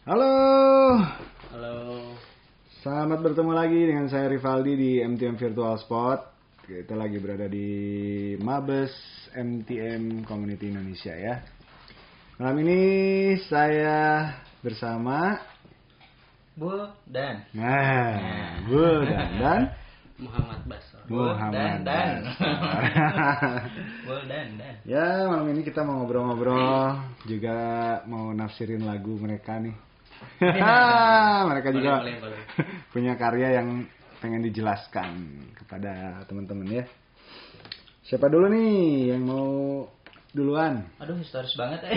Halo, Halo. selamat bertemu lagi dengan saya Rivaldi di MTM Virtual Spot. Kita lagi berada di Mabes MTM Community Indonesia ya. Malam ini saya bersama Bu dan Nah, Bu dan dan Muhammad Basor. Muhammad dan dan. Bu dan dan. Ya, malam ini kita mau ngobrol-ngobrol, juga mau nafsirin lagu mereka nih. mereka juga Boleh, boleh, boleh. punya karya yang pengen dijelaskan kepada teman-teman ya. Siapa dulu nih yang mau duluan? Aduh historis banget ya.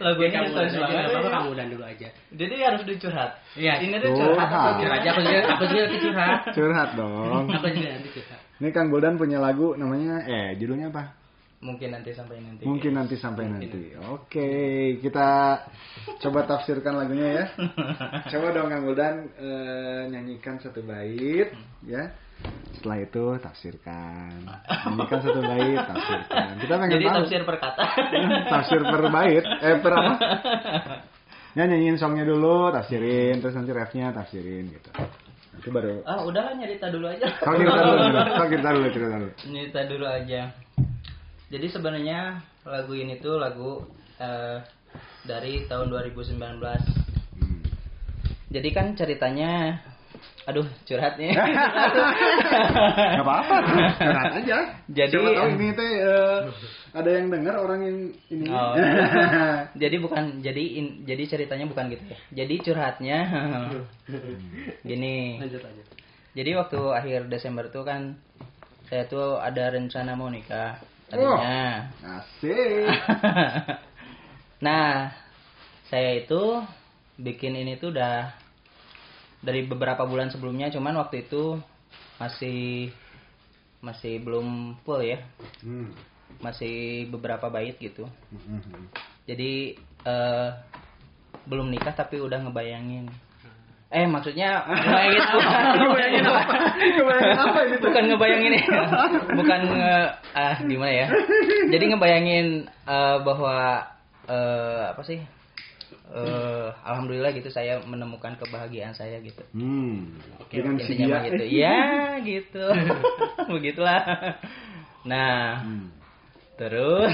Lagu ini historis banget. Apa ya. kamu dan dulu aja. Jadi harus dicurhat. Iya. Ini tuh curhat Curhat. atau Jujur aja aku juga aku juga curhat. Curhat dong. Aku juga nanti curhat. Ini Kang Buldan punya lagu namanya eh judulnya apa? Mungkin nanti sampai nanti. Mungkin nanti sampai nanti. Oke, kita coba tafsirkan lagunya ya. Coba dong Kang Buldan eh, nyanyikan satu bait ya. Setelah itu tafsirkan. Nyanyikan satu bait, tafsirkan. Kita pengen Jadi tahu. tafsir per kata. tafsir per bait, eh per apa? Ya nyanyiin songnya dulu, tafsirin, terus nanti refnya tafsirin gitu. Itu baru. Ah, udahlah nyerita dulu aja. Kalau cerita dulu, kalau cerita dulu, cerita dulu. Nyerita dulu aja. Jadi sebenarnya lagu ini tuh lagu eh, dari tahun 2019. Hmm. Jadi kan ceritanya aduh curhat nih. Gak apa-apa, curhat aja. Jadi- Siapa tahu ini teh eh, ada yang dengar orang yang ini. Oh. jadi bukan jadi in- jadi ceritanya bukan gitu ya. Jadi curhatnya gini. Lanjut lanjut. Jadi waktu akhir Desember tuh kan saya tuh ada rencana mau nikah tadinya. Asik. nah, saya itu bikin ini tuh udah dari beberapa bulan sebelumnya, cuman waktu itu masih masih belum full ya, Hmm. masih beberapa bait gitu. Hmm. Jadi eh, belum nikah tapi udah ngebayangin. Eh maksudnya ngebayangin apa? Ngebayangin apa? Ngebayangin apa ini? tuh? bukan ngebayangin ya bukan nge, ah gimana ya jadi ngebayangin eh, bahwa eh, apa sih eh, alhamdulillah gitu saya menemukan kebahagiaan saya gitu Hmm. Oke, Dengan intinya mah gitu ya gitu begitulah nah Hmm. terus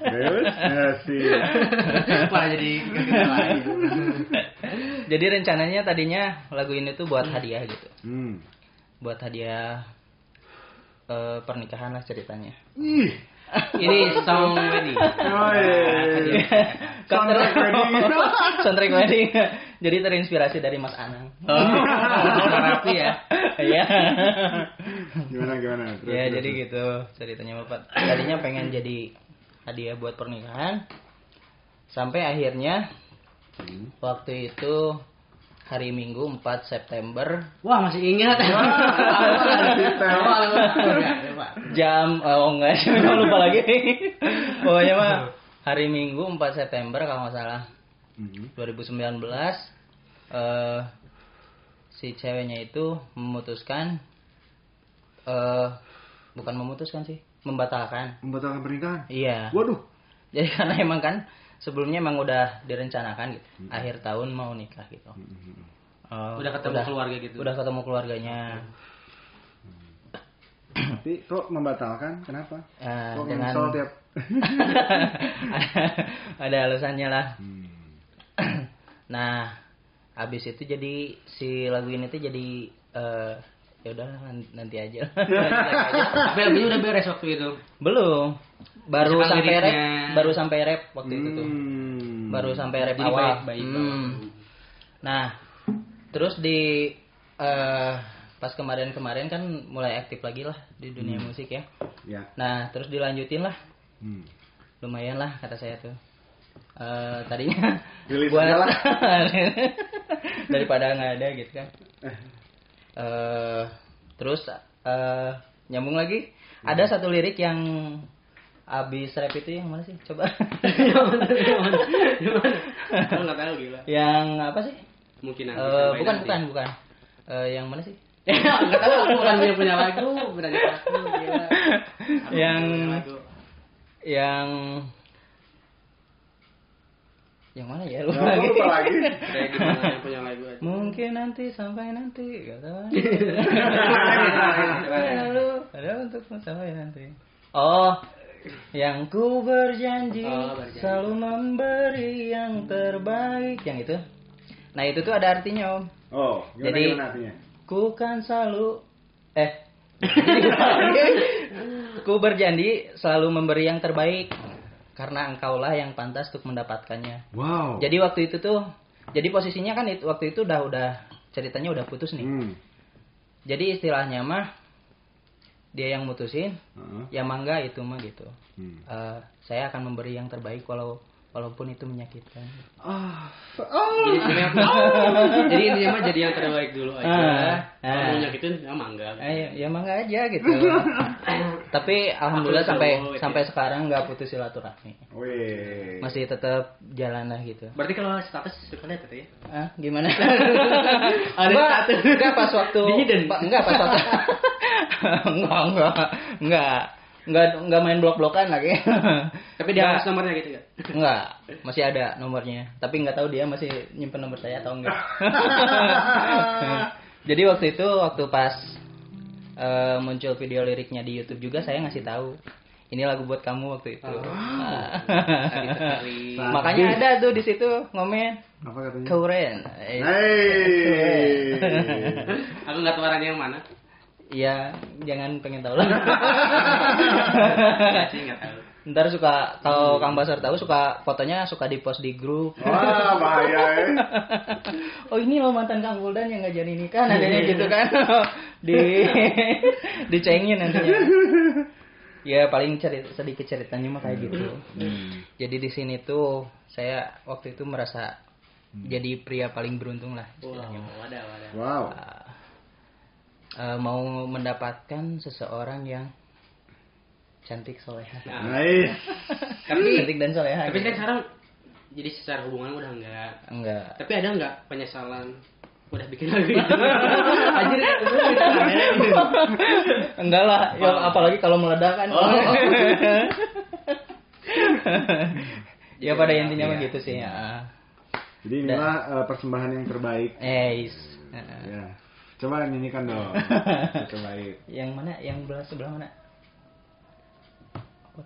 Terus asik. Malah jadi jadi rencananya tadinya lagu ini tuh buat hadiah gitu Hmm. buat hadiah eh, pernikahan lah ceritanya Ih. Ini song wedding. Oh, iya. Soundtrack wedding. Soundtrack wedding. Jadi terinspirasi dari Mas Anang. Oh, rapi ya. Iya. Gimana gimana? Terus, ya terus, jadi gitu ceritanya Bapak. Tadinya pengen jadi hadiah buat pernikahan. Sampai akhirnya Hmm. waktu itu hari Minggu 4 September Wah masih ingat. jam oh enggak lupa lagi. Pokoknya mah hari Minggu 4 September kalau nggak salah. Hmm. 2019 eh si ceweknya itu memutuskan eh bukan memutuskan sih membatalkan. Membatalkan pernikahan. iya. Waduh. jadi karena emang kan sebelumnya emang udah direncanakan gitu. Akhir tahun mau nikah gitu. Eh, Udah ketemu keluarga gitu. udah ketemu keluarganya Tapi kok membatalkan? Kenapa? Eh, Kok dengan nyesel tiap ada alasannya lah Hmm. nah habis itu jadi si lagu ini tuh jadi eh ya udah nanti aja Tapi lagunya udah beres waktu itu. belum baru Misalkan sampai rap baru sampai rap waktu itu tuh Hmm. baru sampai rap Jadi awal bait-bait Hmm. nah terus di eh pas kemarin-kemarin kan mulai aktif lagi lah di dunia musik ya. Ya. nah terus dilanjutin lah. Hmm. lumayan lah kata saya tuh. Eh tadinya buat lah. daripada nggak ada gitu kan. Eh. Terus eh nyambung lagi. Ada satu lirik yang abis rap itu yang mana sih? Coba. Tahu gila. yang apa sih? Mungkin sampai bukan nanti. bukan bukan. Eh, yang mana sih Nggak tahu aku bukan punya punya lagu, aku gila. Aku Yang- yang Yang mana ya? Lupa, lagi. lupa lagi. Kayak gimana yang punya lagu aja. Mungkin nanti sampai nanti kata Nah, Lalu ada untukmu sampai nanti. Oh, yang ku berjanji Oh, berjanji. selalu memberi yang terbaik. Yang itu. Nah itu tuh ada artinya om. Oh, gimana, Jadi- gimana artinya? Ku kan selalu eh ku berjanji selalu memberi yang terbaik karena engkaulah yang pantas untuk mendapatkannya. Wow. Jadi waktu itu tuh jadi posisinya kan itu waktu itu udah udah ceritanya udah putus nih. Hmm. Jadi istilahnya mah dia yang mutusin, Heeh. ya mangga itu mah gitu. Hmm. Eh, saya akan memberi yang terbaik walau walaupun itu menyakitkan. Ah. Jadi sebenarnya jadi intinya mah jadi yang terbaik dulu aja. Ah, Kalau ah. mau nyakitin ya mangga. Eh, ya mangga aja gitu. Tapi alhamdulillah Aku sampai dulu, gitu sampai ya. sekarang nggak putus silaturahmi. Wih. Masih tetap jalan lah gitu. Berarti kalau status suka lihat ya? Ah, gimana? Ada status. enggak pas waktu Di hidden. pa- enggak pas waktu enggak enggak enggak enggak enggak main blok-blokan lagi. Tapi dia harus nomornya gitu ya? Enggak, masih ada nomornya. Tapi nggak tahu dia masih nyimpen nomor saya atau enggak. Jadi waktu itu waktu pas eh, muncul video liriknya di YouTube juga saya ngasih tahu. Ini lagu buat kamu waktu itu. Sadis sekali. Makanya ada tuh di situ ngomen Apa katanya? keren. Eh, Hey. Aku nggak tahu orangnya yang mana. Iya, jangan pengen tahu lah. Ntar suka kalau Kang Basar tahu suka fotonya suka di post di grup. Wah, bahaya ya. oh ini loh mantan Kang Buldan yang nggak jadi nikah nadanya gitu kan di dicengin nantinya ya paling cerita sedikit ceritanya mah kayak gitu jadi di sini tuh saya waktu itu merasa jadi pria paling beruntung lah Wow, istilahnya. wadah, wadah. Wow. Eh, mau mendapatkan seseorang yang cantik soleha Nah, Nice. Tapi- cantik dan soleha tapi gitu. kan sekarang jadi secara hubungan udah enggak. enggak Tapi ada nggak penyesalan udah bikin lagu itu? Anjir, enggak lah ya, apalagi kalau meledak kan Oh. ya pada intinya mah Iya. gitu sih ya Jadi inilah eh, persembahan yang terbaik. eh is. Ya. Coba nyanyikan dong. Terbaik. yang mana yang belah sebelah mana Apa?